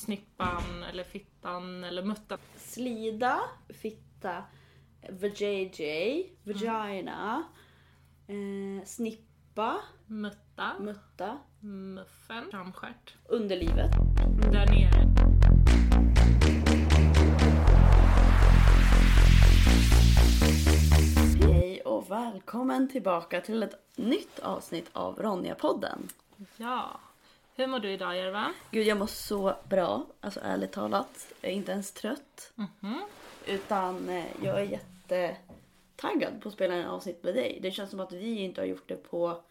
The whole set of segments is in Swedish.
snippan eller fittan eller muttan. Slida, fitta, vajayjay, vagina, eh, snippa, Mutta, mutta, muffen, framstjärt. underlivet. Där nere. Hej och välkommen tillbaka till ett nytt avsnitt av Ronja-podden. Ja. Hur mår du idag Järva? Gud, jag mår så bra. Alltså ärligt talat. Jag är inte ens trött. Mhm. Utan eh, jag är jättetaggad på att spela en avsnitt med dig. Det känns som att vi inte har gjort det på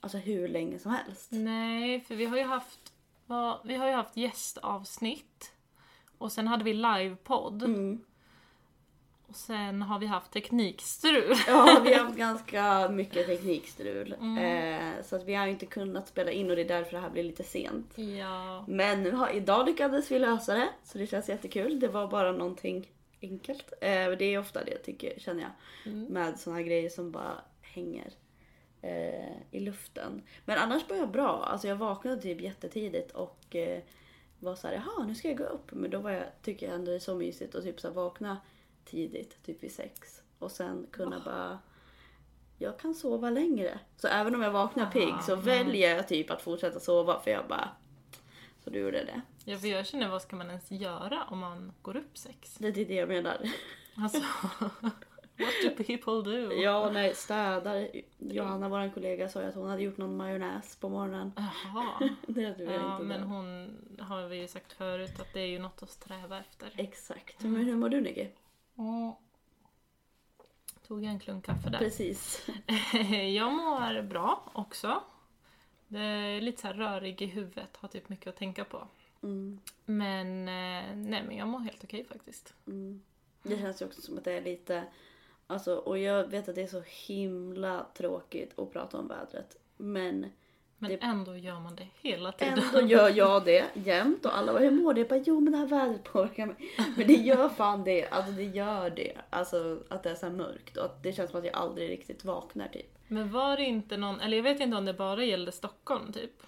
alltså, hur länge som helst. Nej, för vi har ju haft, vi har ju haft gästavsnitt. Och sen hade vi livepodd. Mm. Och sen har vi haft teknikstrul. Ja, vi har haft ganska mycket teknikstrul. Mm. Eh, så att vi har inte kunnat spela in och det är därför det här blir lite sent. Ja. Men nu har, idag lyckades vi lösa det, så det känns jättekul. Det var bara någonting enkelt. Eh, det är ofta det tycker, känner jag. Mm. Med såna här grejer som bara hänger eh, i luften. Men annars var jag bra. Alltså jag vaknade typ jättetidigt och eh, var så här, jaha nu ska jag gå upp. Men då var jag, tycker jag ändå det är så mysigt att typ så här, vakna tidigt, typ vid sex. Och sen kunna bara, jag kan sova längre. Så även om jag vaknar pigg så Aha. väljer jag typ att fortsätta sova för jag bara, så du gjorde det. Ja, för jag känner, vad ska man ens göra om man går upp sex? Det är det jag menar. Alltså, what do people do? Ja, nej, städar. Johanna, vår kollega, sa ju att hon hade gjort någon majonnäs på morgonen. Jaha. Det hade vi Ja, inte men det. hon har vi ju sagt förut att det är ju något att sträva efter. Exakt. Men hur mår du Nicky? Mm. Tog jag en klunk kaffe där. Precis. jag mår bra också. Det är lite så här rörig i huvudet, har typ mycket att tänka på. Mm, Men eh, nej, men jag mår helt okej faktiskt. mm. Det känns ju också som att det är lite... Alltså, och jag vet att det är så himla tråkigt att prata om vädret. Men Men Det- ändå gör man det hela tiden. ändå gör jag det jämt. Och alla bara, hur mår du? Jag bara, jo men det här vädret påverkar mig. Men det gör fan det. Alltså det gör det. Alltså att det är så mörkt. Och att det känns som att jag aldrig riktigt vaknar typ. Men var det inte någon, eller jag vet inte om det bara gällde Stockholm typ.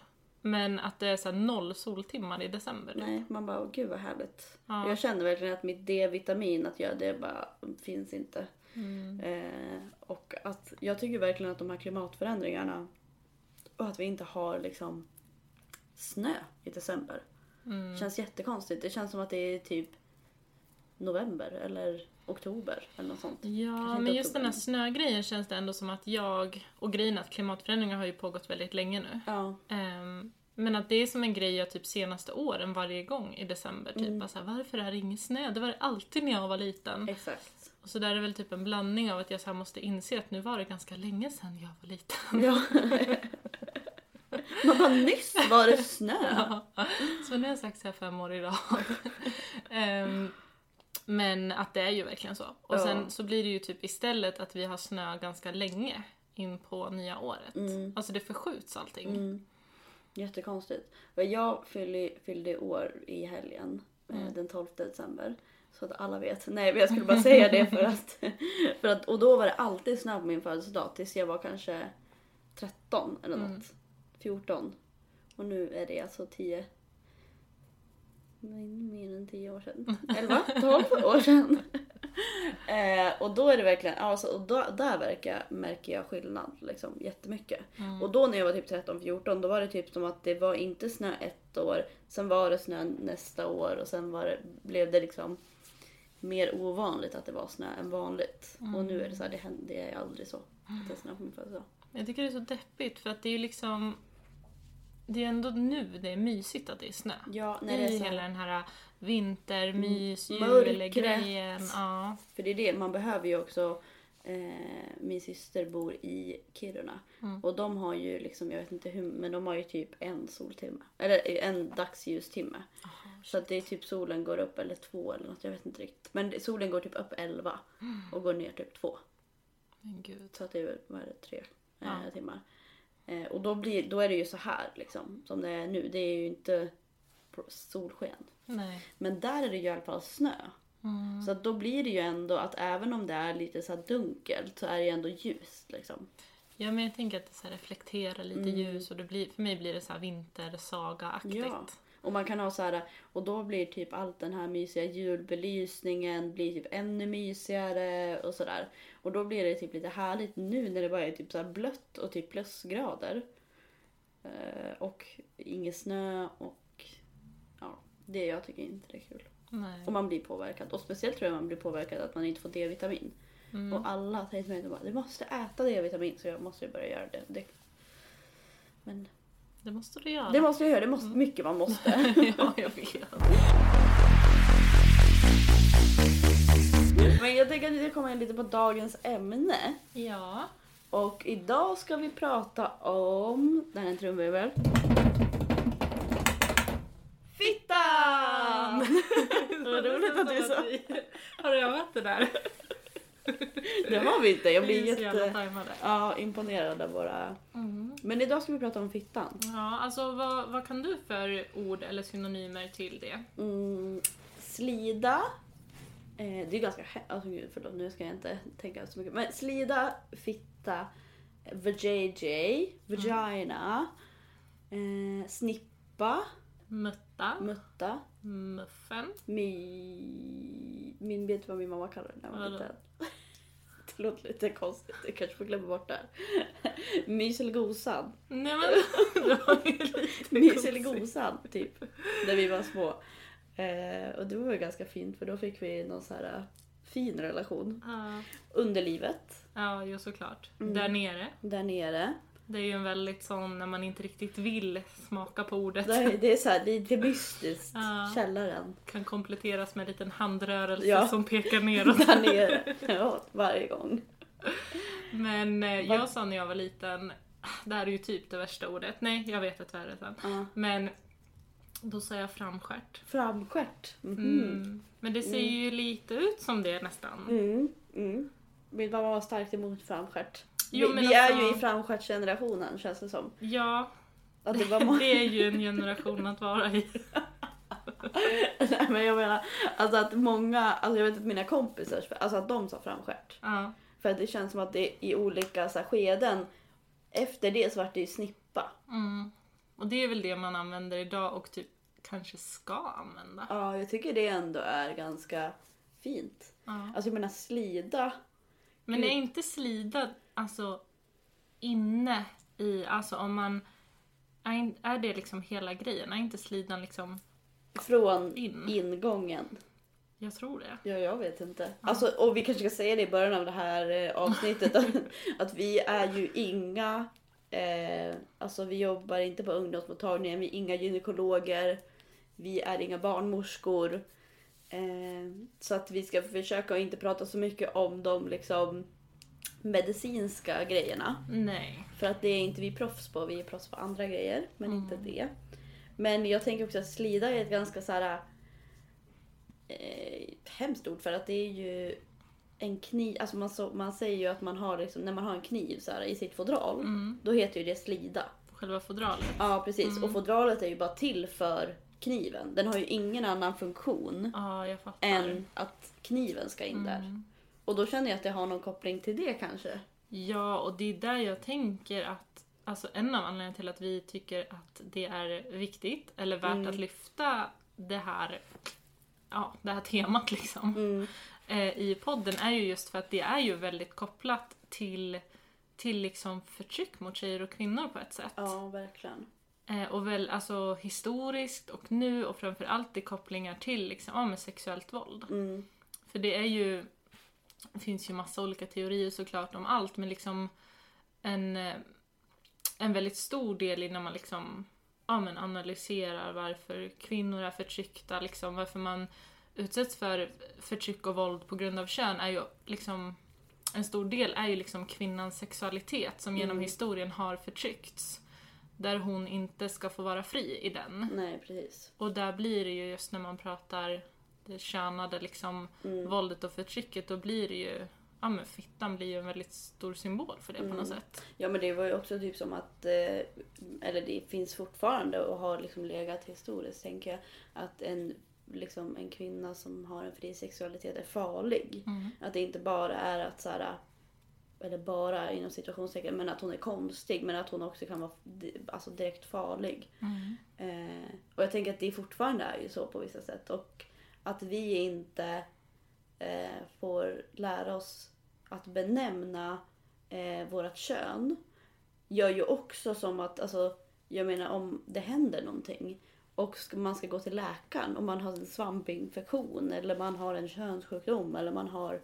Men att det är så noll soltimmar i december. typ. Nej, man bara, åh gud vad härligt. Ja. Jag känner verkligen att mitt D-vitamin, att göra det bara finns inte. Mm. Eh, och att jag tycker verkligen att de här klimatförändringarna och att vi inte har liksom snö i december. Mm. Känns jättekonstigt. Det känns som att det är typ november eller oktober eller något sånt. Ja, men just den här snögrejen känns det ändå som att jag, och grejen att klimatförändringar har ju pågått väldigt länge nu. Ja, Ehm, men att det är som en grej jag typ senaste åren varje gång i december. Typ Mm. bara så här, varför är det ingen snö? Det var det alltid när jag var liten. exakt. Och så där är det väl typ en blandning av att jag så måste inse att nu var det ganska länge sedan jag var liten. Ja. Man bara, nyss var det snö. Ja. Så nu har jag sagt så här fem år i rad. Ehm, men att det är ju verkligen så. Och Ja. sen så blir det ju typ istället att vi har snö ganska länge in på nya året. Mm. Alltså det förskjuts allting. Mm. Jättekonstigt. Jag fyllde, fyllde år i helgen, eh, Mm. den 12 december. Så att alla vet. Nej men jag skulle bara säga det för att, för att... Och då var det alltid snö på min födelsedag tills jag var kanske 13 eller något. Mm. 14. Och nu är det alltså 10... Nej, mer än 10 år sedan. 11, 12 år sedan. eh, och då är det verkligen, alltså, och då, där verkar, märker jag skillnad liksom, jättemycket. Mm. Och då när jag var typ 13-14 då var det typ som att det var inte snö ett år, sen var det snö nästa år och sen var det, blev det liksom mer ovanligt att det var snö än vanligt. Och nu är det så här, det, händer, det är aldrig så att det är snö på min födelsedag. Jag tycker det är så deppigt för att det är ju liksom det är ändå nu det är mysigt att det är snö. Ja, när är det är ju så hela den här vintermys, Mm, julgrejen. Ja. För det är det, man behöver ju också eh, min syster bor i Kiruna Mm. och de har ju liksom, jag vet inte hur, men de har ju typ en soltimme. Eller en dagsljustimme. Så att det är typ solen går upp eller två eller något, jag vet inte riktigt. Men solen går typ upp 11 och går ner typ två. Men gud. Så att det är väl, vad är det, tre eh, Ja. timmar. Eh, och då, blir, då är det ju så här liksom, som det är nu. Det är ju inte solsken. Nej. Men där är det ju i alla fall snö. Mm. Så då blir det ju ändå att även om det är lite så dunkelt så är det ju ändå ljust liksom. Ja men jag tänker att det så reflekterar lite Mm. ljus och det blir, för mig blir det så här vintersaga-aktigt. Ja. Och man kan ha så här, och då blir typ allt den här mysiga julbelysningen blir typ ännu mysigare och sådär. Och då blir det typ lite härligt nu när det bara är typ så blött och typ plusgrader. Eh, och ingen snö och ja, det jag tycker inte det är kul. Nej. Och man blir påverkad. Och speciellt tror jag man blir påverkad att man inte får D-vitamin. Mm. Och alla säger till mig att du måste äta D-vitamin så jag måste ju börja göra det. det. Men Det måste du göra. det måste jag göra, det måste, mycket man måste. ja, jag vet. Lite på dagens ämne. Ja. Och idag ska vi prata om... Där är en trumvirvel. Fittan! Vad roligt att du sa. Har du övat det där? Det har vi inte. Jag blir jätte ja, imponerad av våra... Mm. Men idag ska vi prata om fittan. Ja, alltså vad, vad kan du för ord eller synonymer till det? Mm, slida. Eh, det är ganska... he- Alltså gud, förlåt nu ska jag inte tänka så mycket. Men slida, fitta, vajayjay, vagina, eh, snippa, Mutta, mutta, muffen, mi... Min vet vad min mamma kallar det när jag var Vadå? liten. Det låter lite konstigt, jag kanske får glömma bort det här. Myselgosan. Nej men det var ju lite Myselgosan, typ. När vi var små. Eh, och det var ju ganska fint för då fick vi någon så här eh, fin relation. Ja, Underlivet, ja jo såklart. Mm. Där nere. där nere. Det är ju en väldigt sån när man inte riktigt vill smaka på ordet. Det är, det är så här, det är lite mystiskt. Ja. Källaren. Kan kompletteras med en liten handrörelse Ja. som pekar neråt. Där nere. Ja, varje gång. Men eh, jag sa när jag var liten, det här är ju typ det värsta ordet. Nej, jag vet ett värre sen. Ja. Men då sa jag framstjärt. Framstjärt. Mhm. Mm. Men det ser ju lite ut som det nästan. Mm. Mm. Min mamma var starkt emot framstjärt. Jo, vi vi är alltså- ju i framstjärtsgenerationen känns det som. Ja, Att det var det är ju en generation att vara i. Nej, men jag menar alltså att många, alltså jag vet att mina kompisar, alltså att de sa framstjärt. Ja. För att det känns som att det i olika så här, skeden, efter det så vart det ju snippa. Mm. Och det är väl det man använder idag och typ kanske ska använda. Ja, jag tycker det ändå är ganska fint. Ja. Alltså jag menar slida. Men är inte slida alltså inne i, alltså om man, är, är det liksom hela grejen? Är inte slidan liksom, Från In. ingången. jag tror det. Ja, jag vet inte. Alltså, och vi kanske ska säga det i början av det här eh, avsnittet. att, att vi är ju inga, eh, alltså vi jobbar inte på ungdomsmottagningen, vi är inga gynekologer, vi är inga barnmorskor. Eh, så att vi ska försöka att inte prata så mycket om de liksom medicinska grejerna. Nej. För att det är inte vi proffs på, vi är proffs på andra grejer, men Mm. inte det. Men jag tänker också att slida är ett ganska så här eh, hemskt ord för att det är ju en kniv, alltså man, så, man säger ju att man har liksom, när man har en kniv så här, i sitt fodral, Mm. då heter ju det slida. Själva fodralet. Ja precis, Mm. och fodralet är ju bara till för kniven. Den har ju ingen annan funktion fattar. än att kniven ska in där. Mm. Och då känner jag att det har någon koppling till det kanske. Ja, och det är där jag tänker att Alltså en av anledningarna till att vi tycker att det är viktigt eller värt Mm. att lyfta det här, ja, det här temat liksom Mm. I podden är ju just för att det är ju väldigt kopplat till, till liksom förtryck mot tjejer och kvinnor på ett sätt. Ja, verkligen. Eh, och väl alltså historiskt och nu och framförallt i kopplingar till liksom, ja, med sexuellt våld. Mm. För det är ju, det finns ju massa olika teorier såklart om allt men liksom en, eh, en väldigt stor del innan man liksom ja, men analyserar varför kvinnor är förtryckta, liksom varför man utsätts för förtryck och våld på grund av kön är ju liksom en stor del är ju liksom kvinnans sexualitet som genom Mm. historien har förtryckts. Där hon inte ska få vara fri i den. Nej, precis. Och där blir det ju just när man pratar det könade liksom Mm. våldet och förtrycket, då blir det ju, ja men fittan blir ju en väldigt stor symbol för det på Mm. något sätt. Ja men det var ju också typ som att, eh, eller det finns fortfarande och har liksom legat historiskt tänker jag, att en, liksom, en kvinna som har en fri sexualitet är farlig. Mm. Att det inte bara är att så här, eller bara inom situationstecken, men att hon är konstig men att hon också kan vara alltså direkt farlig. Mm. Eh, och jag tänker att det fortfarande är ju så på vissa sätt. Och att vi inte eh, får lära oss att benämna eh, vårt kön gör ju också som att, alltså, jag menar om det händer någonting och man ska gå till läkaren om man har en svampinfektion eller man har en könssjukdom eller man har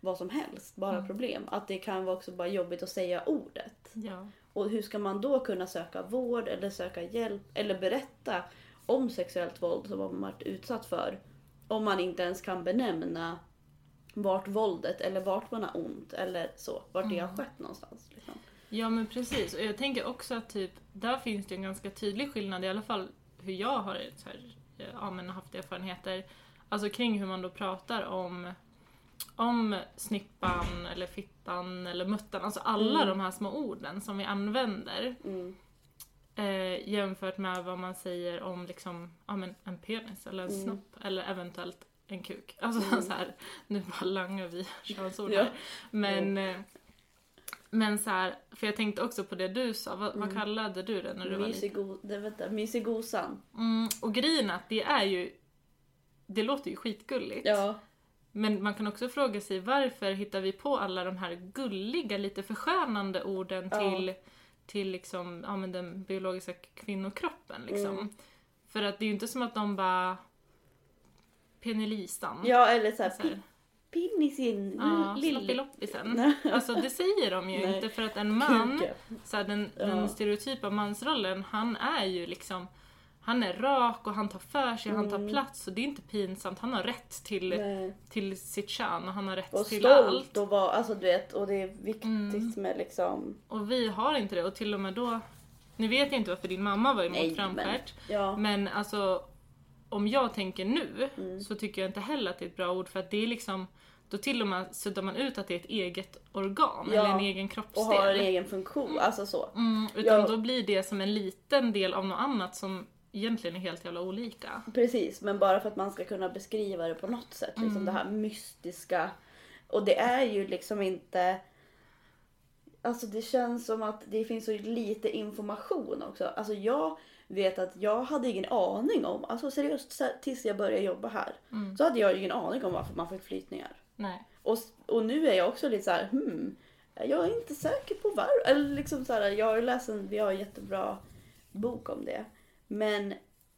vad som helst, bara problem. Att det kan vara också bara jobbigt att säga ordet. Ja. Och hur ska man då kunna söka vård eller söka hjälp eller berätta om sexuellt våld som man varit utsatt för om man inte ens kan benämna vart våldet eller vart man har ont eller så, vart det har skett någonstans. Liksom. Ja men precis, och jag tänker också att typ, där finns det en ganska tydlig skillnad, i alla fall hur jag har här, ja, men haft erfarenheter, alltså kring hur man då pratar om om snippan eller fittan eller muttan, alltså alla Mm. de här små orden som vi använder Mm. eh, jämfört med vad man säger om liksom, ja, men en penis eller en Mm. snopp eller eventuellt en kuk. Alltså Mm. så här, nu bara langar vi könsord Ja. här. Men, eh, men så här, för jag tänkte också på det du sa, vad, vad Mm. kallade du det när du var liten? Vänta, mysigosan. Mm, och grejen är att det är ju, det låter ju skitgulligt. Ja. Men man kan också fråga sig varför hittar vi på alla de här gulliga, lite förskönande orden Ja. till, till liksom, ja, men den biologiska kvinnokroppen. Liksom. Mm. För att det är ju inte som att de bara Penelisan. ja, eller såhär Så här, pinnisin, ja, lill- sloppiloppisen. Alltså det säger de ju Nej. inte för att en man, så här, den, Ja. den stereotypa mansrollen, han är ju liksom han är rak och han tar för sig, han tar Mm. plats och det är inte pinsamt. Han har rätt till, Nej. till sitt kön och han har rätt Och till stolt allt. och vara, alltså du vet, och det är viktigt Mm. med liksom, Och vi har inte det och till och med då, nu vet jag inte varför din mamma var emot Nej, men- framskärt, ja. men alltså om jag tänker nu Mm. så tycker jag inte heller att det är ett bra ord för att det är liksom då till och med suddar man ut att det är ett eget organ Ja, eller en egen och kroppsdel. har en egen funktion, alltså så. Mm, utan Ja. då blir det som en liten del av något annat som egentligen är helt jävla olika. Precis, men bara för att man ska kunna beskriva det på något sätt. Liksom Mm. det här mystiska. Och det är ju liksom inte... Alltså det känns som att det finns så lite information också. Alltså jag vet att jag hade ingen aning om, alltså seriöst tills jag började jobba här. Mm. Så hade jag ingen aning om varför man fick flytningar. Nej. Och, och nu är jag också lite så här, hmm, jag är inte säker på varför. Eller liksom så här, jag har läst en, vi har en jättebra bok om det. Men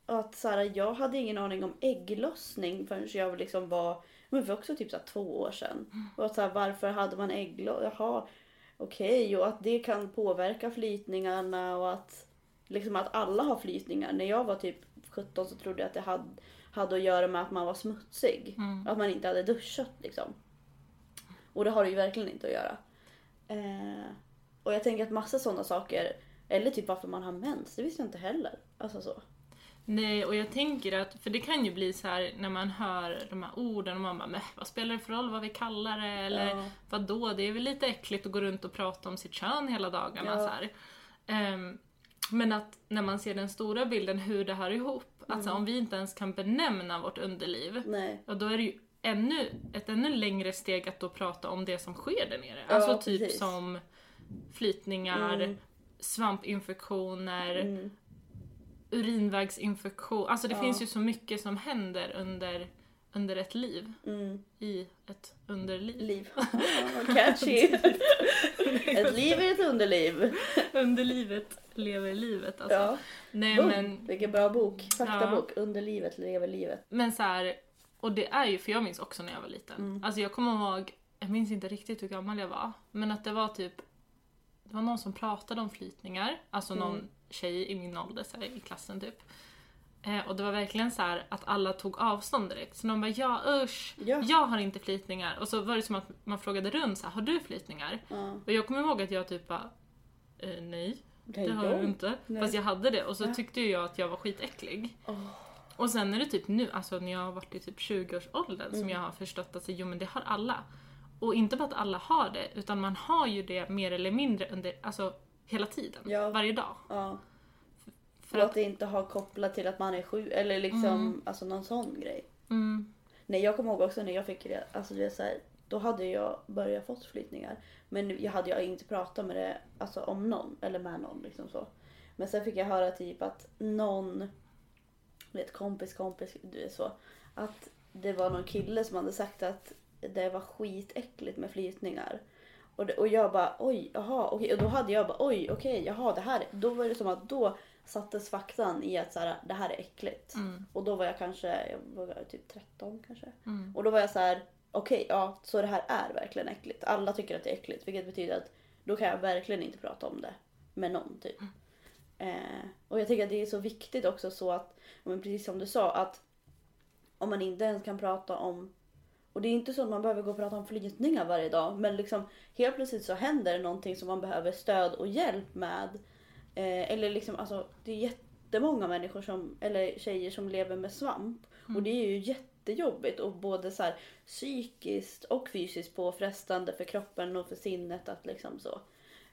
att så här, jag hade ingen aning om ägglossning förrän jag liksom var, men för också typ så här, två år sedan. Och att så här, varför hade man ägglossning? Jaha, okej. Och att det kan påverka flytningarna och att liksom att alla har flytningar. När jag var typ 17 så trodde jag att det hade, hade att göra med att man var smutsig. Mm. Att man inte hade duschat liksom. Och det har det ju verkligen inte att göra. Eh, och jag tänker att massa sådana saker, eller typ varför man har mens, det visste jag inte heller. Alltså så. Nej, och jag tänker att, för det kan ju bli så här när man hör de här orden och man bara, vad spelar det för roll vad vi kallar det? Eller Ja. vad då? Det är väl lite äckligt att gå runt och prata om sitt kön hela dagarna. Ja. Så. Ehm, men att när man ser den stora bilden, hur det hör ihop, alltså Mm. om vi inte ens kan benämna vårt underliv, Nej. och då är det ju ännu, ett ännu längre steg att då prata om det som sker där nere. Ja, alltså typ precis. som flytningar, Mm. svampinfektioner, Mm. urinvägsinfektion. Alltså det Ja. finns ju så mycket som händer under, under ett liv. Mm. I ett underliv. Liv. Ja, vad catchy. ett liv är ett underliv. Underlivet lever livet alltså. Ja. Nej Boom. men, Vilken bra bok. Faktabok. Underlivet lever livet. men så här, och det är ju, för jag minns också när jag var liten. Mm. Alltså jag kommer ihåg, jag minns inte riktigt hur gammal jag var, men att det var typ, det var någon som pratade om flytningar, alltså någon Mm. tjej i min ålder så här, i klassen typ. Eh, och det var verkligen så här att alla tog avstånd direkt. Så de bara ja usch, Ja. jag har inte flytningar. Och så var det som att man frågade runt så här, har du flytningar? Ja. Och jag kommer ihåg att jag typ bara, eh, nej, Det det har jag inte. Nej. Fast jag hade det och så Ja. tyckte jag att jag var skitäcklig. Åh. Och sen är det typ nu, alltså när jag har varit i typ 20-årsåldern som Mm. jag har förstått att jo men det har alla. Och inte bara att alla har det, utan man har ju det mer eller mindre under, alltså hela tiden. Ja. Varje dag. Ja. För att- det inte har kopplat till att man är sjuk eller liksom alltså någon sån grej. Mm, Nej jag kommer ihåg också när jag fick det, alltså det är så här, då hade jag börjat fått flytningar. Men jag hade jag inte pratat med det alltså, om någon eller med någon. Liksom så. Men sen fick jag höra typ att någon, vet kompis kompis, du vet så. Att det var någon kille som hade sagt att det var skitäckligt med flytningar. Och, det, och jag bara oj, jaha, okej. Och då hade jag bara oj, okej, jaha, det här. Då var det som att då sattes faktan i att så här, det här är äckligt. Mm. Och då var jag kanske, jag var typ 13 kanske. Mm. Och då var jag så här, okej, ja, så det här är verkligen äckligt. Alla tycker att det är äckligt, vilket betyder att då kan jag verkligen inte prata om det med någon typ. Eh, och jag tycker att det är så viktigt också så att, men precis som du sa, att om man inte ens kan prata om och det är inte så att man behöver gå och prata om flytningar varje dag men liksom helt plötsligt så händer det någonting som man behöver stöd och hjälp med. Eh, eller liksom alltså det är jättemånga människor som, eller tjejer som lever med svamp och det är ju jättejobbigt och både så här psykiskt och fysiskt påfrestande för kroppen och för sinnet att liksom så.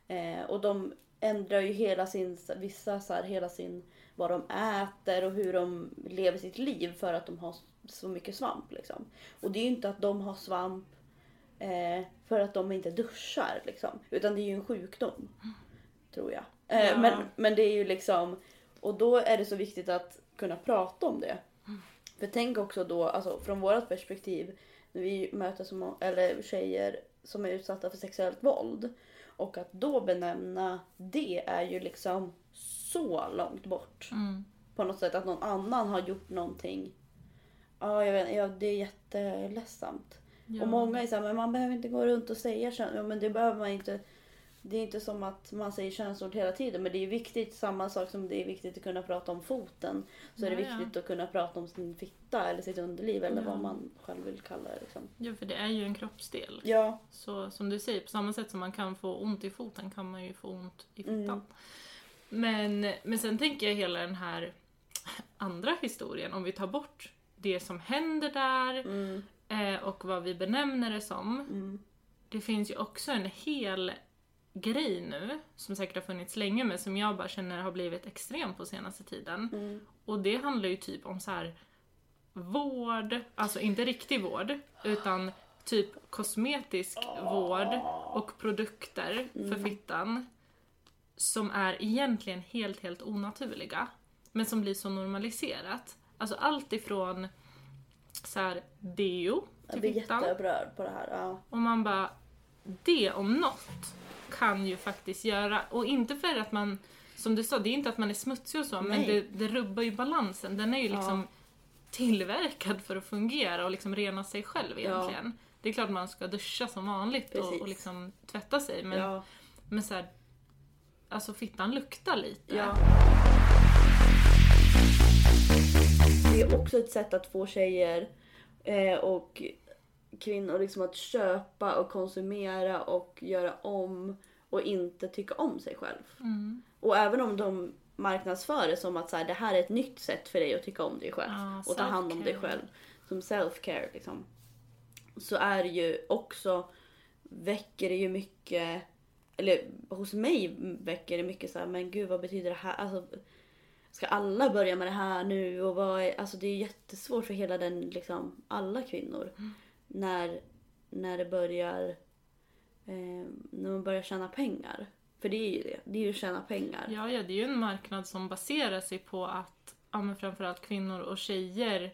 Eh, och de ändrar ju hela sin, vissa så här, hela sin, vad de äter och hur de lever sitt liv för att de har så mycket svamp liksom. Och det är ju inte att de har svamp eh, för att de inte duschar liksom. Utan det är ju en sjukdom. Tror jag. Eh, Ja. men, men det är ju liksom, och då är det så viktigt att kunna prata om det. För tänk också då, alltså från vårt perspektiv, när vi möter så må- eller tjejer som är utsatta för sexuellt våld. Och att då benämna det är ju liksom så långt bort. Mm. På något sätt att någon annan har gjort någonting. Ja, jag vet, ja det är jätteledsamt. Ja. Och många är såhär, men man behöver inte gå runt och säga kön. Ja, men det behöver man inte. Det är inte som att man säger könsord hela tiden. Men det är viktigt, samma sak som det är viktigt att kunna prata om foten. Så är det Ja, ja. viktigt att kunna prata om sin fitta eller sitt underliv eller Ja. vad man själv vill kalla det. Liksom. ja, för det är ju en kroppsdel. Ja, Så som du säger, på samma sätt som man kan få ont i foten kan man ju få ont i fittan. Mm. Men, men sen tänker jag hela den här andra historien, om vi tar bort det som händer där mm, eh, och vad vi benämner det som. mm, Det finns ju också en hel grej nu, som säkert har funnits länge men som jag bara känner har blivit extrem på senaste tiden. mm. Och det handlar ju typ om så här vård, alltså inte riktig vård, utan typ kosmetisk vård och produkter för fittan som är egentligen helt, helt onaturliga. Men som blir så normaliserat. Alltså allt ifrån så här deo Jag till blir fittan. jätteupprörd på det här. Ja. Och man bara, det om något kan ju faktiskt göra, och inte för att man, som du sa, det är inte att man är smutsig och så, men Nej. det, det rubbar ju balansen. Den är ju liksom tillverkad för att fungera och liksom rena sig själv egentligen. Det är klart man ska duscha som vanligt och, och liksom tvätta sig, men, ja. men så här, alltså fittan luktar lite. Är också ett sätt att få tjejer eh, och kvinnor liksom att köpa och konsumera och göra om och inte tycka om sig själv. Mm. Och även om de marknadsför det som att så här, det här är ett nytt sätt för dig att tycka om dig själv Ja, och ta hand om dig själv. Som self-care liksom. Så är det ju också, väcker det ju mycket, eller hos mig väcker det mycket så här, men gud vad betyder det här? Alltså, ska alla börja med det här nu? Och vad är, alltså det är jättesvårt för hela den, liksom, alla kvinnor. När, när det börjar, eh, när man börjar tjäna pengar. För det är ju det, det är ju att tjäna pengar. Ja, ja, det är ju en marknad som baserar sig på att ja, men framförallt kvinnor och tjejer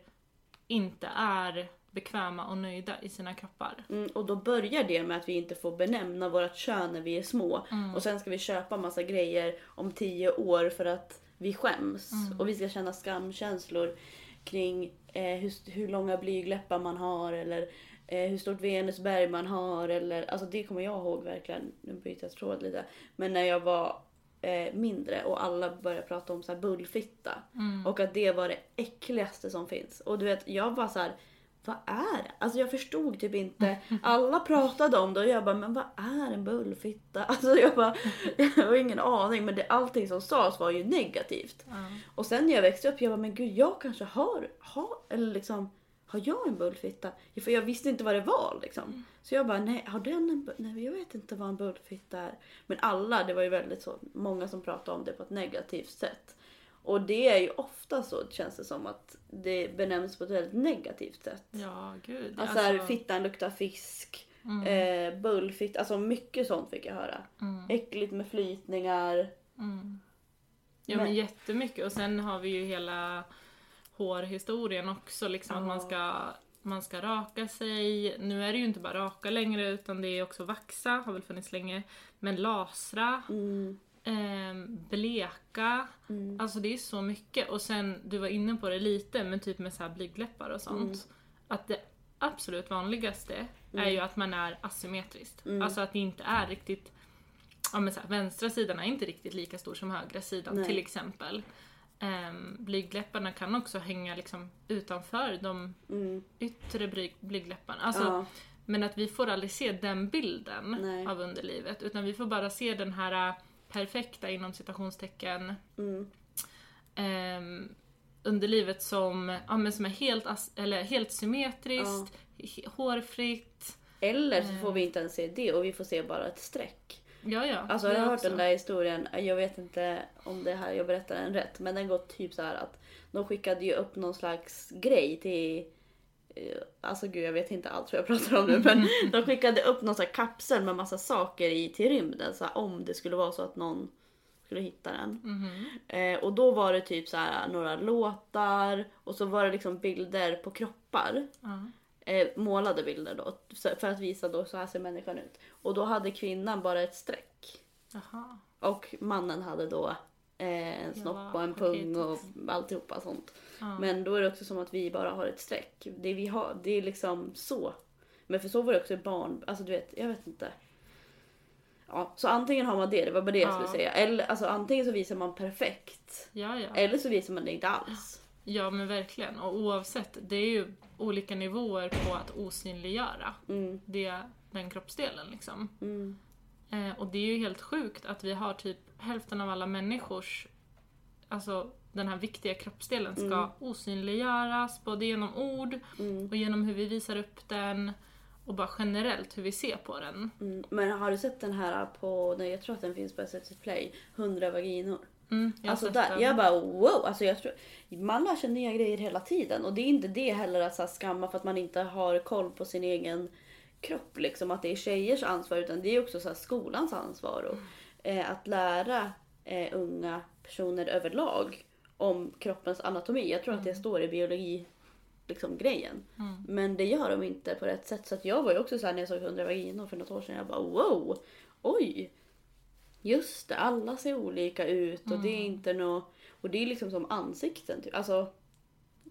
inte är bekväma och nöjda i sina kroppar. Mm, och då börjar det med att vi inte får benämna vårt kön när vi är små. Och sen ska vi köpa massa grejer om tio år för att vi skäms. Och vi ska känna skamkänslor kring eh, hur, hur långa blygläppar man har eller eh, hur stort venusberg man har. Eller, alltså det kommer jag ihåg verkligen. Nu byter jag tråd lite. Men när jag var eh, mindre och alla började prata om så här bullfitta. Och att det var det äckligaste som finns. Och du vet, jag var så här. Vad är det? Alltså jag förstod typ inte. Alla pratade om det och jag bara, men vad är en bullfitta? Alltså jag bara, jag har ingen aning. Men det, allting som sades var ju negativt. Ja. Och sen när jag växte upp, jag bara, men gud jag kanske har, har eller liksom, har jag en bullfitta? För jag visste inte vad det var liksom. Så jag bara, nej, har den en, nej jag vet inte vad en bullfitta är. Men alla, det var ju väldigt så, många som pratade om det på ett negativt sätt. Och det är ju ofta så känns det som att det benämns på ett väldigt negativt sätt. Ja, gud. Alltså, här, fittan luktar fisk Eh, bullfitt, alltså mycket sånt fick jag höra. Mm. Äckligt med flytningar. Mm. Ja Men- men jättemycket och sen har vi ju hela hårhistorien också liksom att Ja. man ska man ska raka sig. Nu är det ju inte bara raka längre utan det är också vaxa, har väl funnits länge. Men lasra, Mm. Ehm, bleka. Mm. Alltså det är så mycket. Och sen, du var inne på det lite, men typ med så här blygdläppar och sånt. Mm. Att det absolut vanligaste är ju att man är asymmetriskt. Mm. Alltså att det inte är riktigt Ja men så här, vänstra sidan är inte riktigt lika stor som högra sidan Nej. till exempel. Um, blygdläpparna kan också hänga liksom utanför de Mm. yttre blyg, blygdläpparna. Alltså, ja. Men att vi får aldrig se den bilden Nej. av underlivet utan vi får bara se den här perfekta inom citationstecken Mm. um, underlivet som, ja, men som är helt, eller helt symmetriskt, h- hårfritt. Eller så får vi inte ens se det och vi får se bara ett streck. Ja, ja. Alltså jag har hört också. den där historien, jag vet inte om det här jag berättar den rätt, men den går typ så här att de skickade ju upp någon slags grej till eh, Alltså gud jag vet inte allt vad jag pratar om nu men de skickade upp någon sån kapsel med massa saker i till rymden så här, om det skulle vara så att någon skulle hitta den. Mhm. Eh, och då var det typ så här några låtar och så var det liksom bilder på kroppar. Ja. Eh, målade bilder då för att visa då så här ser människan ut. Och då hade kvinnan bara ett streck. Jaha. Och mannen hade då eh, en snopp och en pung och paketet. alltihopa sånt. Ja. Men då är det också som att vi bara har ett streck. Det vi har, det är liksom så. Men för så var det också barn, alltså du vet, jag vet inte. Ja, så antingen har man det, det var bara det jag Ja. skulle säga. Eller alltså antingen så visar man perfekt. ja, ja. Eller så visar man det inte alls. Ja men verkligen. Och oavsett, det är ju olika nivåer på att osynliggöra Mm, det, den kroppsdelen liksom. mm, Eh, och det är ju helt sjukt att vi har typ hälften av alla människors, alltså den här viktiga kroppsdelen ska Mm. osynliggöras både genom ord mm, och genom hur vi visar upp den och bara generellt hur vi ser på den. mm. Men har du sett den här på, nej jag tror att den finns på SVT Play, 100 vaginor. Mm, jag Alltså där, den. jag bara wow! Alltså jag tror, man lär sig nya grejer hela tiden och det är inte det heller att så skamma för att man inte har koll på sin egen kropp. Liksom, att det är tjejers ansvar utan det är också så skolans ansvar. Och, eh, att lära eh, unga personer överlag om kroppens anatomi. Jag tror att det står i biologi liksom, grejen. Mm. Men det gör de inte på rätt sätt. Så jag var ju också så här när jag såg 100 vaginor för något år sedan. Jag bara wow! Oj! Just det, alla ser olika ut och det är inte nå Och det är liksom som ansikten. Typ. Alltså,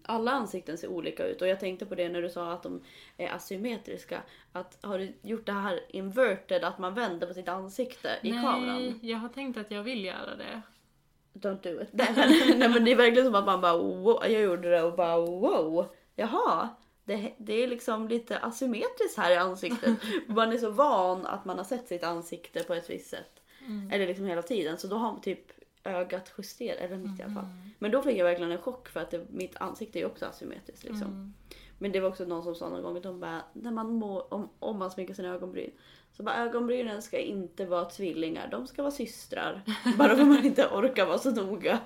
alla ansikten ser olika ut och jag tänkte på det när du sa att de är asymmetriska. Att har du gjort det här inverted, att man vänder på sitt ansikte i Nej, kameran? jag har tänkt att jag vill göra det. Don't do it. Nej men, nej, men det är verkligen som att man bara wow, jag gjorde det och bara wow. Jaha, det, det är liksom lite asymmetriskt här i ansiktet. man är så van att man har sett sitt ansikte på ett visst sätt. Mm. Eller liksom hela tiden. Så då har man typ ögat justerat, eller mitt i alla fall. Mm. Men då fick jag verkligen en chock för att det, mitt ansikte är ju också asymmetriskt liksom. Mm. Men det var också någon som sa någon gång att de bara, när man må, om, om man sminkar sina ögonbryn. Så bara ögonbrynen ska inte vara tvillingar, de ska vara systrar. Bara för att man inte orkar vara så noga.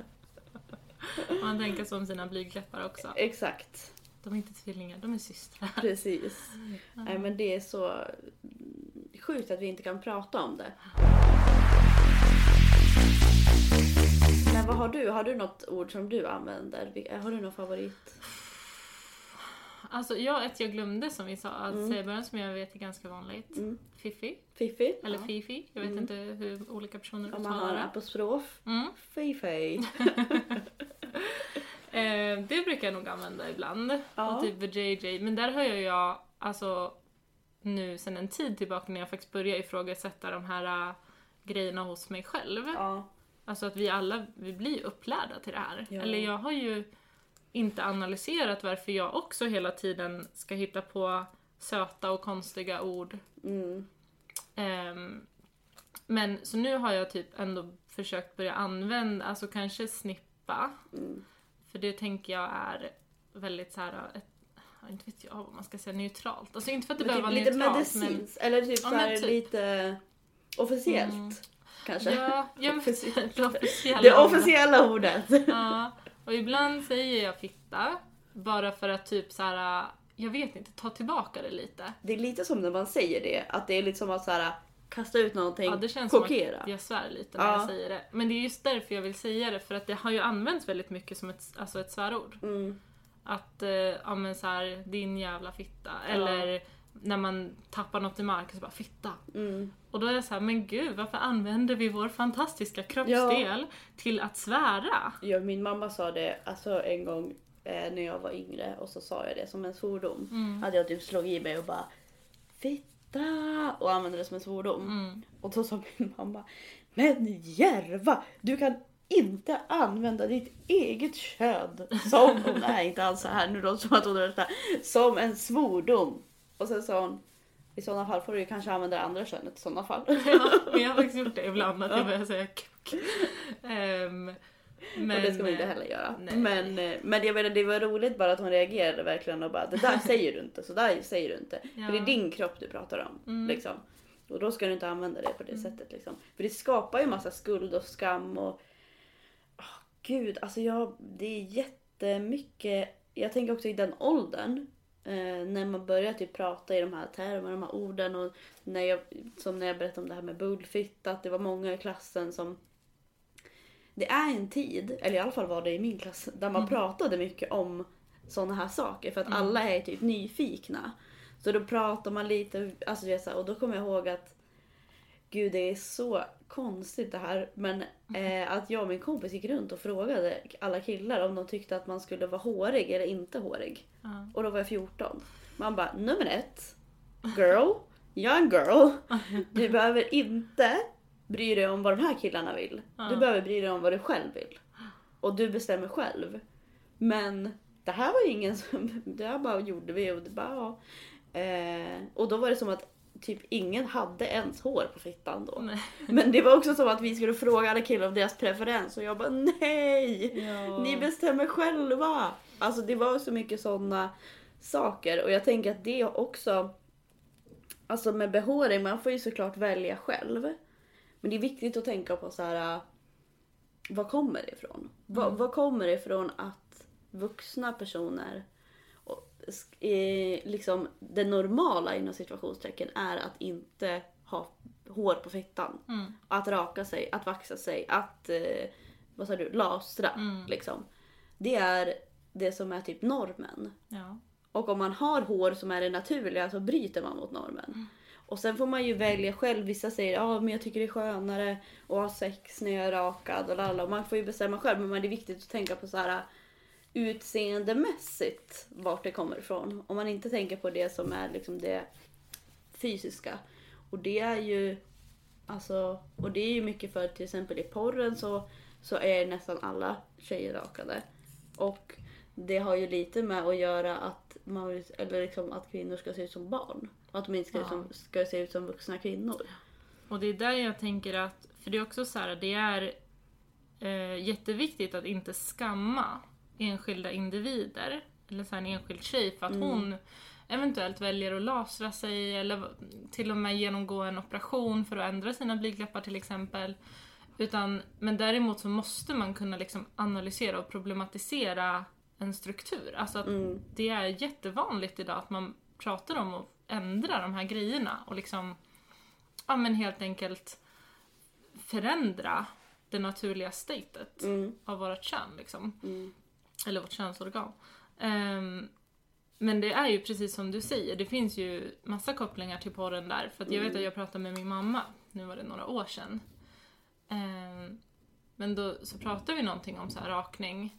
Man tänker som sina blygdläppar också. Exakt, De är inte tvillingar, de är systrar. precis. Nej men det är så sjukt att vi inte kan prata om det. Vad har du? Har du något ord som du använder? Har du någon favorit? Alltså ja, ett jag glömde som vi sa att säga i början som jag vet är ganska vanligt. Mm. Fiffi, Fifi? eller Ja. Fifi. Jag vet Mm. inte hur olika personer Om man har uttalar det. apostrof. Mm. Fifi. Eh, det brukar jag nog använda ibland. Ja. Och typ JJ. Men där har jag ju alltså nu sen en tid tillbaka när jag faktiskt börjar ifrågasätta de här äh, grejerna hos mig själv. Ja. Alltså att vi alla, vi blir upplärda till det här. Ja. Eller jag har ju inte analyserat varför jag också hela tiden ska hitta på söta och konstiga ord. Mm. Ehm, men så nu har jag typ ändå försökt börja använda, alltså kanske snippa. Mm. För det tänker jag är väldigt så här, ett, inte vet jag vad man ska säga, neutralt. Alltså inte för att det Men behöver typ vara lite neutralt men... medicinskt, eller typ, Ja, så här typ. lite officiellt. Mm. Kanske. Ja, ja men Officiellt. det officiella Det officiella ordet. Ja, och ibland säger jag fitta. Bara för att typ så här. jag vet inte, ta tillbaka det lite. Det är lite som när man säger det, att det är lite som att så här, kasta ut någonting, Ja, det känns chockera. som att jag svär lite när Ja. jag säger det. Men det är just därför jag vill säga det, för att det har ju använts väldigt mycket som ett, alltså ett svärord. Mm. Att, eh, ja men så här, din jävla fitta. Eller när man tappar något i marken så bara fitta. Mm. Och då är jag så här, men gud varför använder vi vår fantastiska kroppsdel till att svära? Ja, min mamma sa det alltså, en gång eh, när jag var yngre och så sa jag det som en svordom. Mm. Hade jag typ slagit i mig och bara fitta och använde det som en svordom. Mm. Och då sa min mamma Men Järva, du kan inte använda ditt eget kön som, är inte alls så här nu då som att hon är som en svordom. Och sen sa hon i sådana fall får du kanske använda det andra könet i sådana fall. Ja, men jag har faktiskt gjort det ibland, att jag börjar säga kuk. Ehm, men, och det ska man inte heller göra. nej. Men, eh, men jag menar, det var roligt bara att hon reagerade verkligen och bara det där säger du inte, så där säger du inte. Ja. För det är din kropp du pratar om. Mm. Liksom. Och då ska du inte använda det på det sättet. Liksom. För det skapar ju massa skuld och skam och Åh, Gud, alltså jag, det är jättemycket. Jag tänker också i den åldern. Eh, när man börjar typ prata i de här termerna, de här orden. Och när jag, som när jag berättade om det här med bullfitta. Att det var många i klassen som det är en tid, eller i alla fall var det i min klass, där man pratade mycket om sådana här saker. För att alla är typ nyfikna. Så då pratar man lite, alltså och då kommer jag ihåg att Gud det är så konstigt det här. Men eh, att jag och min kompis gick runt och frågade alla killar om de tyckte att man skulle vara hårig eller inte hårig. Ja. Och då var jag 14. Man bara, nummer ett. Girl. Jag är en girl. Du behöver inte bry dig om vad de här killarna vill. Du behöver bry dig om vad du själv vill. Och du bestämmer själv. Men det här var ju ingen som... Det här bara gjorde vi och det bara ja. Eh, och då var det som att typ ingen hade ens hår på fittan då. Nej. Men det var också som att vi skulle fråga alla killar om deras preferens och jag bara nej! Ja. Ni bestämmer själva! Alltså det var så mycket sådana saker och jag tänker att det också, alltså med behåring, man får ju såklart välja själv. Men det är viktigt att tänka på så här. Var kommer det ifrån? Mm. var kommer det ifrån att vuxna personer eh, liksom det normala inom situationstecken är att inte ha hår på fittan. Mm. Att raka sig, att vaxa sig, att eh, vad sa du, lasra. Mm. Liksom. Det är det som är typ normen. Ja. Och om man har hår som är det naturliga så bryter man mot normen. Och sen får man ju välja själv. Vissa säger ja ah, men jag tycker det är skönare att ha sex när jag är rakad. Och lalla. Och man får ju bestämma själv men det är viktigt att tänka på så här utseendemässigt vart det kommer ifrån. Om man inte tänker på det som är liksom det fysiska. Och det är ju alltså, och det är ju mycket för till exempel i porren så, så är nästan alla tjejer rakade. Och det har ju lite med att göra att, man, eller liksom att kvinnor ska se ut som barn. Att de inte ska, Ja. ut som, ska se ut som vuxna kvinnor. Och det är där jag tänker att, för det är också så här, det är eh, jätteviktigt att inte skamma enskilda individer, eller så en enskild tjej för att Mm. hon eventuellt väljer att lasra sig eller till och med genomgå en operation för att ändra sina blygdläppar till exempel. Utan, men däremot så måste man kunna liksom analysera och problematisera en struktur. Alltså att Mm. det är jättevanligt idag att man pratar om att ändra de här grejerna och liksom ja men helt enkelt förändra det naturliga statet Mm. av vårt kön liksom. Mm. Eller vårt könsorgan. Ehm, men det är ju precis som du säger, det finns ju massa kopplingar till porren där. För att jag vet att jag pratade med min mamma, nu var det några år sedan. Ehm, men då så pratade vi någonting om så här rakning.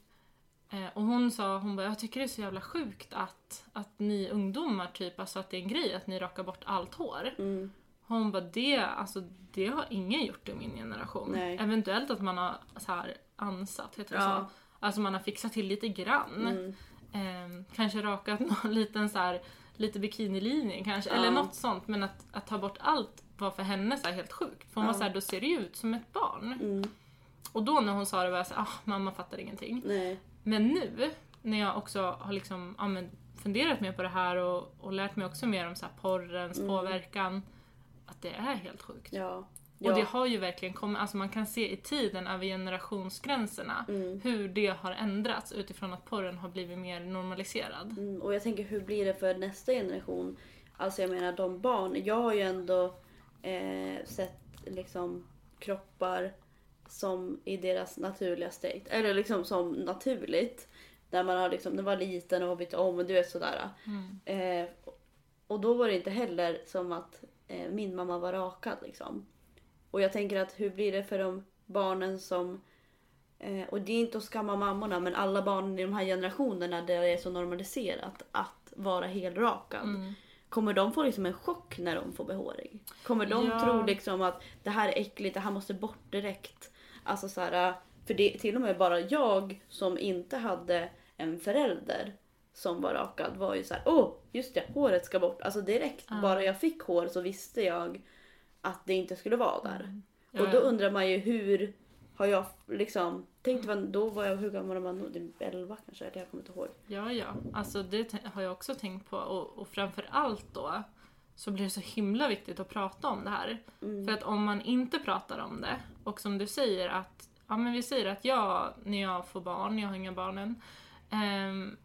Eh, och hon sa, hon bara, jag tycker det är så jävla sjukt att, att ni ungdomar typ, alltså att det är en grej att ni rakar bort allt hår. Mm. Hon bara, det, alltså, det har ingen gjort i min generation. Nej. Eventuellt att man har så här ansatt, heter det Ja. så? Alltså man har fixat till lite grann. Mm. Ehm, kanske rakat någon liten så här, lite bikinilinje kanske, Ja. eller något sånt. Men att, att ta bort allt var för henne så helt sjukt. För hon Ja. var så här, då ser det ju ut som ett barn. Mm. Och då när hon sa det var jag så här, ah, mamma fattar ingenting. Nej. Men nu, när jag också har liksom, ja, men, funderat mer på det här och, och lärt mig också mer om så här porrens Mm. påverkan, att det är helt sjukt. Ja. Ja. Och det har ju verkligen kommit, alltså man kan se i tiden över generationsgränserna Mm. hur det har ändrats utifrån att porren har blivit mer normaliserad. Mm, och jag tänker hur blir det för nästa generation? Alltså jag menar de barn, jag har ju ändå eh, sett liksom kroppar som i deras naturliga state. Eller liksom som naturligt. Där man har liksom, när man var liten och har bytt om och du vet sådär. Mm. Eh, och då var det inte heller som att eh, min mamma var rakad liksom. Och jag tänker att hur blir det för de barnen som eh, och det är inte att skamma mammorna men alla barn i de här generationerna där det är så normaliserat att vara helrakad. Mm. Kommer de få liksom en chock när de får behåring? Kommer de Ja. tro liksom att det här är äckligt, det här måste bort direkt? Alltså så här, för det till och med bara jag som inte hade en förälder som var rakad var ju så här: åh just det, håret ska bort. Alltså direkt Ja. bara jag fick hår så visste jag att det inte skulle vara där. Ja, Och då undrar man ju hur har jag liksom, tänk vad, då var jag, hur gammal var jag då? 11 kanske, eller jag kommer inte ihåg. Ja, ja. Alltså det har jag också tänkt på. Och, och framför allt då så blir det så himla viktigt att prata om det här. Mm. För att om man inte pratar om det och som du säger att, ja men vi säger att jag, när jag får barn, jag har inga barn än, ehm,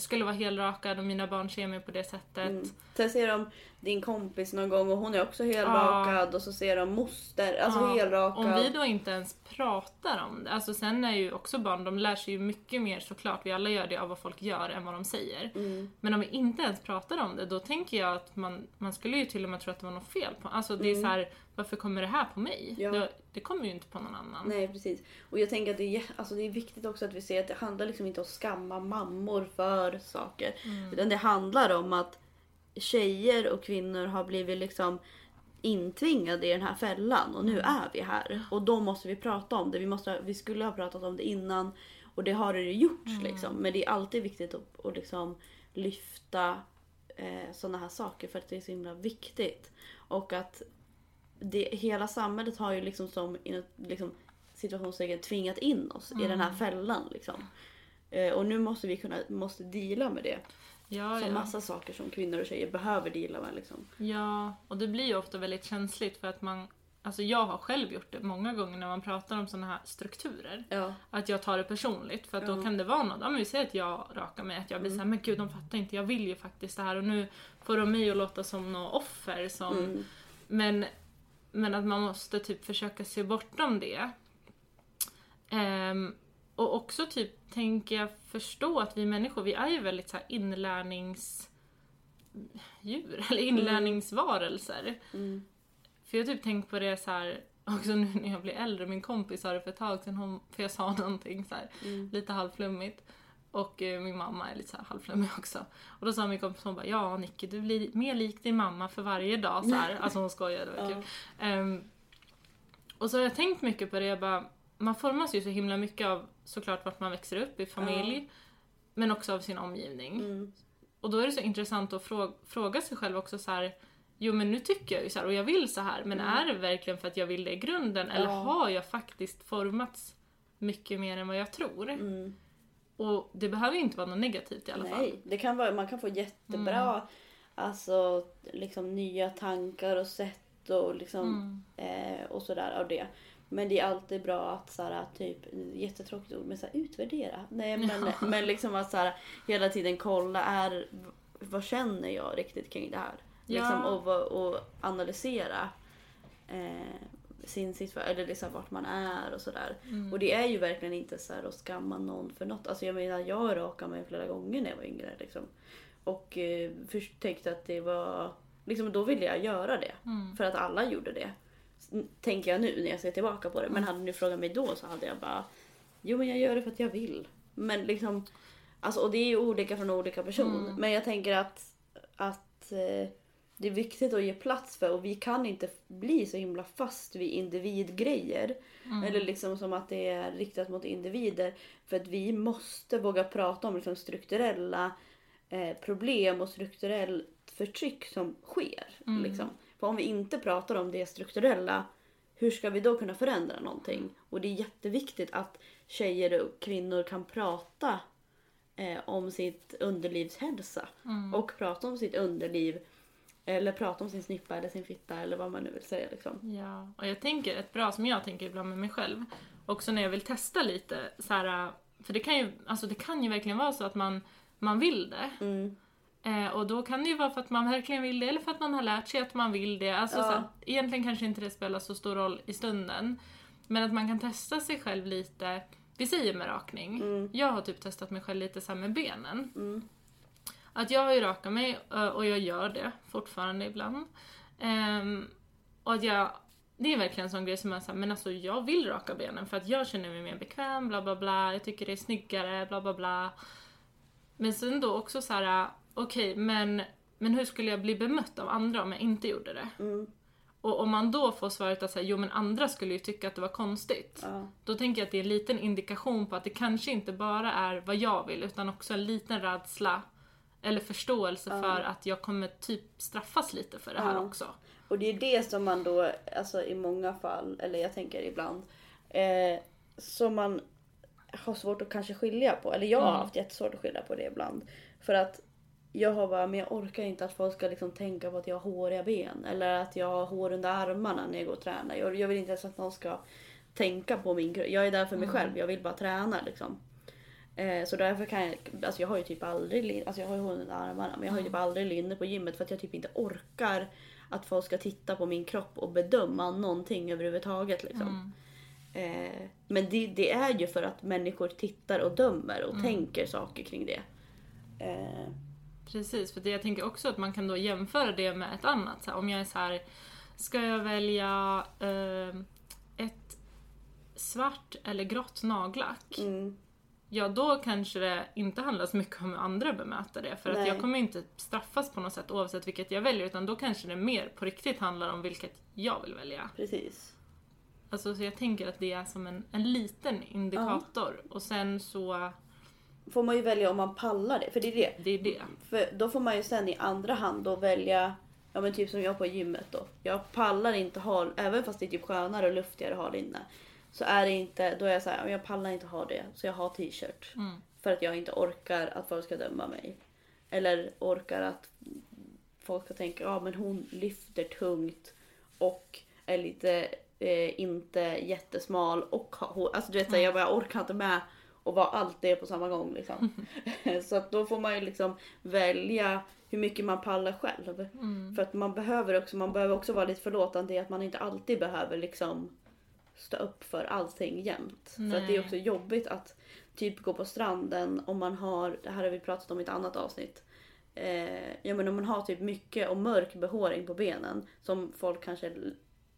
skulle vara helrakad och mina barn ser mig på det sättet. Mm. Sen ser de din kompis någon gång och hon är också helrakad och så ser de moster, alltså Ja, helrakad. Om vi då inte ens pratar om det, alltså sen är ju också barn, de lär sig ju mycket mer såklart, vi alla gör det av vad folk gör än vad de säger. Mm. Men om vi inte ens pratar om det, då tänker jag att man, man skulle ju till och med tro att det var något fel på Alltså det är så här, varför kommer det här på mig? Ja. Det, det kommer ju inte på någon annan. Nej precis. Och jag tänker att det är, alltså det är viktigt också att vi ser att det handlar liksom inte om att skamma mammor för saker. Mm. Utan det handlar om att tjejer och kvinnor har blivit liksom intvingade i den här fällan och nu är vi här. Och då måste vi prata om det. Vi, måste, vi skulle ha pratat om det innan och det har det ju gjorts liksom. Men det är alltid viktigt att, att liksom lyfta eh, sådana här saker för att det är så himla viktigt. Och att det, hela samhället har ju liksom som liksom, situationstecken tvingat in oss i den här fällan. Liksom. Eh, och nu måste vi kunna måste deala med det. Ja, Så ja. massa saker som kvinnor och tjejer behöver deala med. Liksom. ja, och det blir ju ofta väldigt känsligt för att man Alltså jag har själv gjort det många gånger när man pratar om sådana här strukturer. Ja. Att jag tar det personligt för att då. Mm. kan det vara något, ja men vi säger att jag rakar mig, att jag blir såhär, men gud de fattar inte, jag vill ju faktiskt det här och nu får de mig att låta som något offer som Mm. Men, men att man måste typ försöka se bortom det. Ehm, och också typ tänker jag förstå att vi människor, vi är ju väldigt så här inlärningsdjur, eller inlärningsvarelser. Mm. För jag har typ tänkt på det så här också nu när jag blir äldre, min kompis sa det för ett tag sedan, hon, för jag sa någonting så här, Mm. lite halvflummigt. Och eh, min mamma är lite så här halvflummig också. Och då sa min kompis, hon bara ja Nicky du blir mer lik din mamma för varje dag så här. Alltså hon skojade, det var kul. Ehm, och så har jag tänkt mycket på det, jag bara, man formas ju så himla mycket av såklart vart man växer upp i familj. Men också av sin omgivning. Mm. Och då är det så intressant att fråga, fråga sig själv också så här. Jo men nu tycker jag ju så här och jag vill så här men är det verkligen för att jag vill det i grunden eller Mm. Ja. har jag faktiskt formats mycket mer än vad jag tror? Mm. Och det behöver ju inte vara något negativt i alla fall. Nej, det kan vara, man kan få jättebra Mm. alltså, liksom, nya tankar och sätt och, liksom, Mm. eh, och sådär av det. Men det är alltid bra att såhär, typ, jättetråkigt ord, men såhär, utvärdera. Nej men, men liksom att såhär, hela tiden kolla, är, vad känner jag riktigt kring det här? Ja. Liksom, och, och analysera eh, sin situation, eller liksom vart man är och sådär. Mm. Och det är ju verkligen inte så här att skamma någon för något. Alltså jag menar, jag rakade mig flera gånger när jag var yngre. Liksom. Och eh, först tänkte att det var... Liksom, då ville jag göra det. Mm. För att alla gjorde det. Tänker jag nu när jag ser tillbaka på det. Men hade ni frågat mig då så hade jag bara... Jo men jag gör det för att jag vill. Men liksom... Alltså, och det är ju olika från olika person. Mm. Men jag tänker att, att eh, det är viktigt att ge plats för och vi kan inte bli så himla fast vid individgrejer. Mm. Eller liksom som att det är riktat mot individer. För att vi måste våga prata om liksom strukturella eh, problem och strukturellt förtryck som sker. Mm. Liksom. För om vi inte pratar om det strukturella, hur ska vi då kunna förändra någonting? Och det är jätteviktigt att tjejer och kvinnor kan prata eh, om sitt underlivshälsa. Mm. Och prata om sitt underliv Eller prata om sin snippa eller sin fitta eller vad man nu vill säga liksom. Ja, och jag tänker ett bra som jag tänker ibland med mig själv, också när jag vill testa lite så här, för det kan ju, alltså det kan ju verkligen vara så att man, man vill det. Mm. Eh, och då kan det ju vara för att man verkligen vill det eller för att man har lärt sig att man vill det. Alltså Ja. så här, egentligen kanske inte det spelar så stor roll i stunden. Men att man kan testa sig själv lite, vi säger med rakning. Mm. Jag har typ testat mig själv lite så med benen. Mm. Att jag har ju rakat mig eh, och jag gör det fortfarande ibland. Ehm, och att jag, det är verkligen en sån grej som är såhär, men alltså jag vill raka benen för att jag känner mig mer bekväm, bla bla bla, jag tycker det är snyggare, bla bla bla. Men sen då också så här, okej men, men hur skulle jag bli bemött av andra om jag inte gjorde det? Mm. Och om man då får svaret att säga, jo men andra skulle ju tycka att det var konstigt. Ja. Då tänker jag att det är en liten indikation på att det kanske inte bara är vad jag vill utan också en liten rädsla eller förståelse Ja. för att jag kommer typ straffas lite för det här Ja. också. Och det är det som man då, alltså i många fall, eller jag tänker ibland, eh, som man har svårt att kanske skilja på. Eller jag har Mm. haft jättesvårt att skilja på det ibland. För att jag har bara, men jag orkar inte att folk ska liksom tänka på att jag har håriga ben. Eller att jag har hår under armarna när jag går och tränar. Jag, jag vill inte ens att någon ska tänka på min kropp. Jag är där för mig Mm. själv, jag vill bara träna liksom. Eh, så därför kan jag, alltså jag har ju typ aldrig alltså jag har ju hår under armarna men jag har ju typ aldrig linne på gymmet för att jag typ inte orkar att folk ska titta på min kropp och bedöma någonting överhuvudtaget liksom. Mm. Eh, men det, det är ju för att människor tittar och dömer och tänker saker kring det. Eh, Precis, för det jag tänker också att man kan då jämföra det med ett annat. Så här, om jag är så här, ska jag välja eh, ett svart eller grått nagellack? mm, Ja, då kanske det inte handlar så mycket om hur andra bemöter det. För att Nej. jag kommer inte straffas på något sätt oavsett vilket jag väljer. Utan då kanske det mer på riktigt handlar om vilket jag vill välja. precis. Alltså, så jag tänker att det är som en, en liten indikator. Och sen så, Får man ju välja om man pallar det, för det är det. det är det. För då får man ju sen i andra hand då välja, ja men typ som jag på gymmet då. Jag pallar inte ha, även fast det är typ skönare och luftigare att ha linne. Så är det inte, då är jag såhär, jag pallar inte ha det. Så jag har t-shirt. Mm. För att jag inte orkar att folk ska döma mig. Eller orkar att folk ska tänka, ja men hon lyfter tungt och är lite eh, inte jättesmal och har. Alltså du vet, mm. jag bara orkar inte med och vara allt det på samma gång liksom. så att då får man ju liksom välja hur mycket man pallar själv. Mm. För att man behöver också, man behöver också vara lite förlåtande i att man inte alltid behöver liksom stå upp för allting jämt. För att det är Nej. också jobbigt att typ gå på stranden om man har, det här har vi pratat om i ett annat avsnitt. Eh, ja men om man har typ mycket och mörk behåring på benen som folk kanske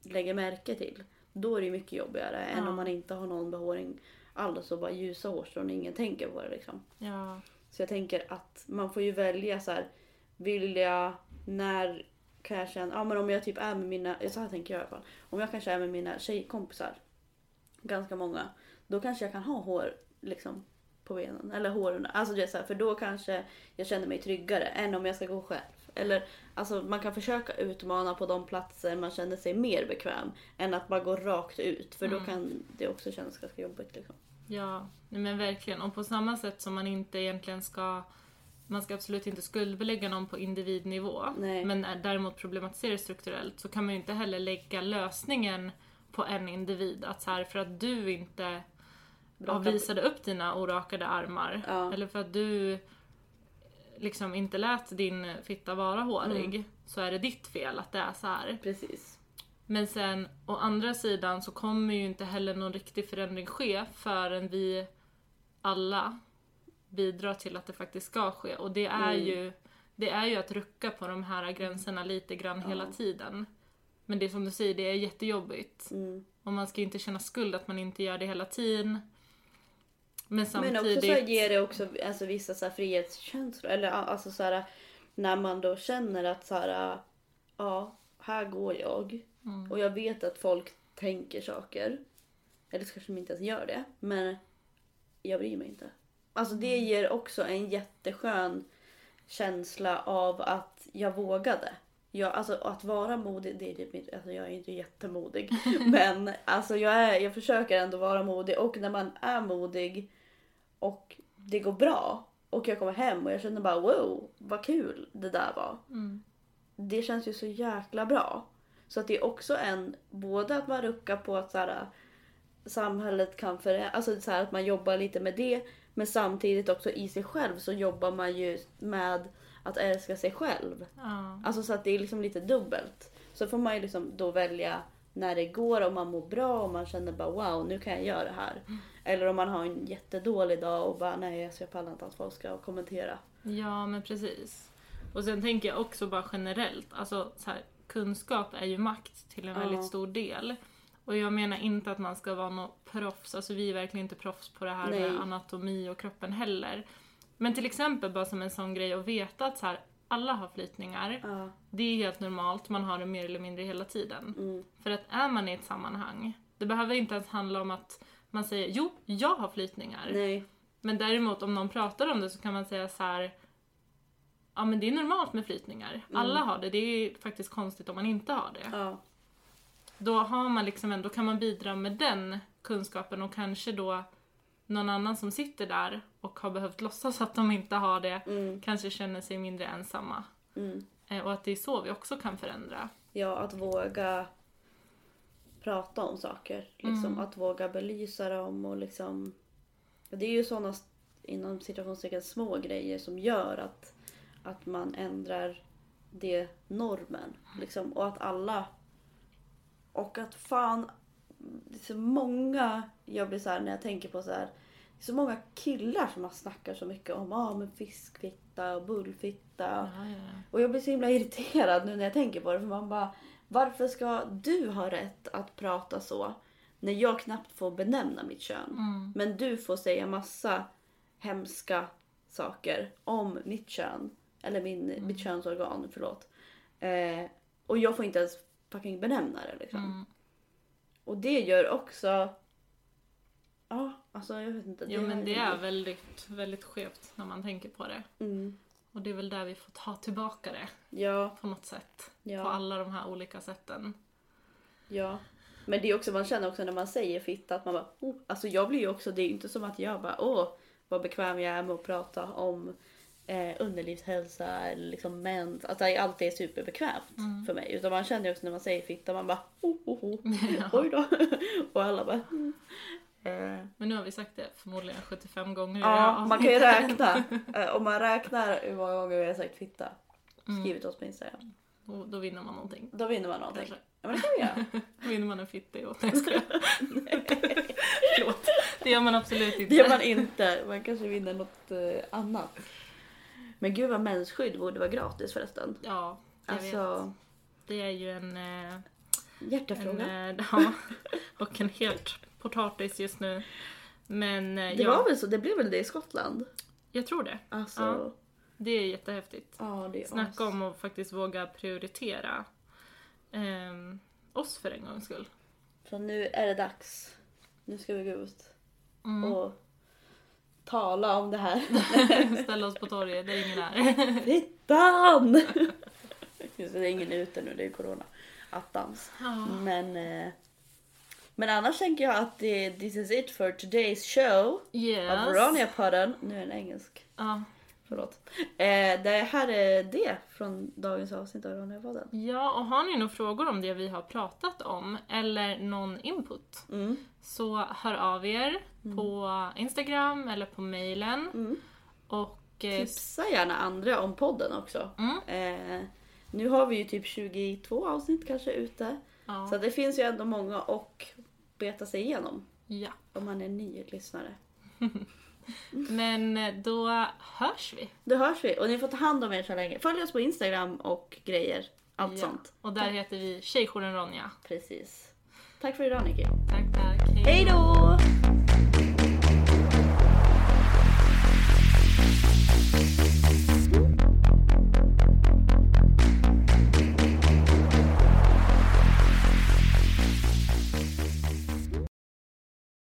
lägger märke till. Då är det ju mycket jobbigare än Ja. om man inte har någon behåring alls och bara ljusa hårstrån och ingen tänker på det liksom. Ja. Så jag tänker att man får ju välja så här. Vill jag, när kan jag känna, ja men om jag typ är med mina, så här tänker jag i alla fall. Om jag kanske är med mina tjejkompisar, ganska många, då kanske jag kan ha hår liksom på benen. Eller hår under, alltså det är så här, för då kanske jag känner mig tryggare än om jag ska gå själv. Eller alltså man kan försöka utmana på de platser man känner sig mer bekväm än att bara gå rakt ut för då Mm. kan det också kännas ganska jobbigt liksom. Ja, men verkligen. Och på samma sätt som man inte egentligen ska man ska absolut inte skuldbelägga någon på individnivå. Nej. Men är däremot problematisera strukturellt så kan man ju inte heller lägga lösningen på en individ. Att så här, för att du inte Raka- visade upp dina orakade armar. Ja. Eller för att du liksom inte lät din fitta vara hårig. Mm. Så är det ditt fel att det är så här. Precis. Men sen å andra sidan så kommer ju inte heller någon riktig förändring ske förrän vi alla bidrar till att det faktiskt ska ske. Och det är, Mm. ju, det är ju att rucka på de här gränserna lite grann hela Ja. tiden. Men det är som du säger, det är jättejobbigt. Mm. Och man ska inte känna skuld att man inte gör det hela tiden. Men Men samtidigt... också så ger det också alltså, vissa så här frihetskänslor. Eller alltså så här, när man då känner att så här, ja, här går jag. Mm. Och jag vet att folk tänker saker. Eller så kanske de inte ens gör det. Men jag bryr mig inte. Alltså det Mm. ger också en jätteskön känsla av att jag vågade. Jag, alltså att vara modig, det är typ inte, alltså jag är inte jättemodig. men alltså jag, är, jag försöker ändå vara modig och när man är modig och det går bra och jag kommer hem och jag känner bara wow vad kul det där var. Mm. det känns ju så jäkla bra. Så att det är också en, både att man ruckar på att så här, samhället kan förändras, alltså så här, att man jobbar lite med det. Men samtidigt också i sig själv så jobbar man ju med att älska sig själv. Ja. Alltså så att det är liksom lite dubbelt. Så får man ju liksom då välja när det går, om man mår bra och man känner bara wow nu kan jag göra det här. Eller om man har en jättedålig dag och bara nej jag pallar inte att folk ska kommentera. ja, men precis. Och sen tänker jag också bara generellt, alltså så här, kunskap är ju makt till en Ja. väldigt stor del. Och jag menar inte att man ska vara något proffs, alltså vi är verkligen inte proffs på det här Nej. med anatomi och kroppen heller. Men till exempel bara som en sån grej att veta att så här, alla har flytningar. Ja. Det är helt normalt, man har det mer eller mindre hela tiden. Mm. För att är man i ett sammanhang, det behöver inte ens handla om att man säger jo, jag har flytningar. Nej. Men däremot om någon pratar om det så kan man säga så här. Ja men det är normalt med flytningar. Alla har det, det är faktiskt konstigt om man inte har det. Ja. Då har man liksom ändå, kan man bidra med den kunskapen och kanske då någon annan som sitter där och har behövt låtsas att de inte har det Mm. kanske känner sig mindre ensamma. Mm. Eh, Och att det är så vi också kan förändra. Ja, att våga prata om saker. Liksom. Mm. Att våga belysa dem och liksom... Det är ju sådana inom situationstecken små grejer som gör att, att man ändrar det normen. Liksom. Och att alla... Och att fan... Det är så många... Jag blir så här när jag tänker på så här. Det är så många killar som har snackar så mycket om ah, men fiskfitta och bullfitta. Ja, ja. Och jag blir så himla irriterad nu när jag tänker på det. För man bara, varför ska du ha rätt att prata så? När jag knappt får benämna mitt kön. Mm. Men du får säga massa hemska saker om mitt kön. Eller min, mitt könsorgan, förlåt. Eh, och jag får inte ens fucking benämna det liksom. Mm. Och det gör också... Ja, alltså jag vet inte. Jo men har- det är väldigt, väldigt skevt när man tänker på det. Mm, Och det är väl där vi får ta tillbaka det ja, på något sätt. På ja, alla de här olika sätten. ja. Men det är också, man känner också när man säger fitta att man bara, oh. alltså jag blir ju också, det är ju inte som att jag bara, åh vad bekväm jag är med att prata om eh, underlivshälsa eller liksom mens. Att det alltid är superbekvämt Mm. för mig. Utan man känner ju också när man säger fitta, man bara, oh, oh, oh. Ja. oj då. Och alla bara, mm. eh, Men nu har vi sagt det förmodligen 75 gånger i Ja, man kan ju räkna. Eh, Om man räknar hur många gånger vi har sagt fitta, Mm. skriv till oss på Instagram. Och då vinner man någonting. Då vinner man någonting. Kanske. Ja men det kan vi göra. Då vinner man en fitta Nej jag skojar. Förlåt. Det gör man absolut inte. Det gör man inte. Man kanske vinner något eh, annat. Men gud vad mensskydd borde vara gratis förresten. Ja, jag vet. Alltså, Det är ju en... eh, en hjärtefråga. eh, ja, och en helt potatis just nu. Men eh, Det ja, var väl så? Det blev väl det i Skottland? jag tror det. Alltså, Ja. ja, Det är jättehäftigt. det är Snacka om att faktiskt våga prioritera ehm, oss för en gångs skull. Så nu är det dags. Nu ska vi gå ut Mm. och tala om det här. Ställa oss på torget, det är ingen här. Fittan! Just det, det är ingen ute nu, det är corona. Attans. Ja. Men, eh, men annars tänker jag att det, this is it for today's show. Yes. Av Ronja-podden. Nu är den engelsk. Ja. Förlåt. Eh, det här är det från dagens avsnitt av Ronja-podden. ja, och har ni några frågor om det vi har pratat om eller någon input Mm. så hör av er på Instagram eller på mailen. Mm. Och eh, Tipsa gärna andra om podden också. Mm. Eh, nu har vi ju typ 22 avsnitt kanske ute. ja, Så det finns ju ändå många och beta sig igenom ja. om man är ny lyssnare. Men eh, då hörs vi. Då hörs vi och ni får ta hand om er så länge. Följ oss på Instagram och grejer. Allt Ja. sånt. Och där heter vi Tjejjouren Ronja. Precis. Tack för idag Nicky. Tack, tack. Hej då!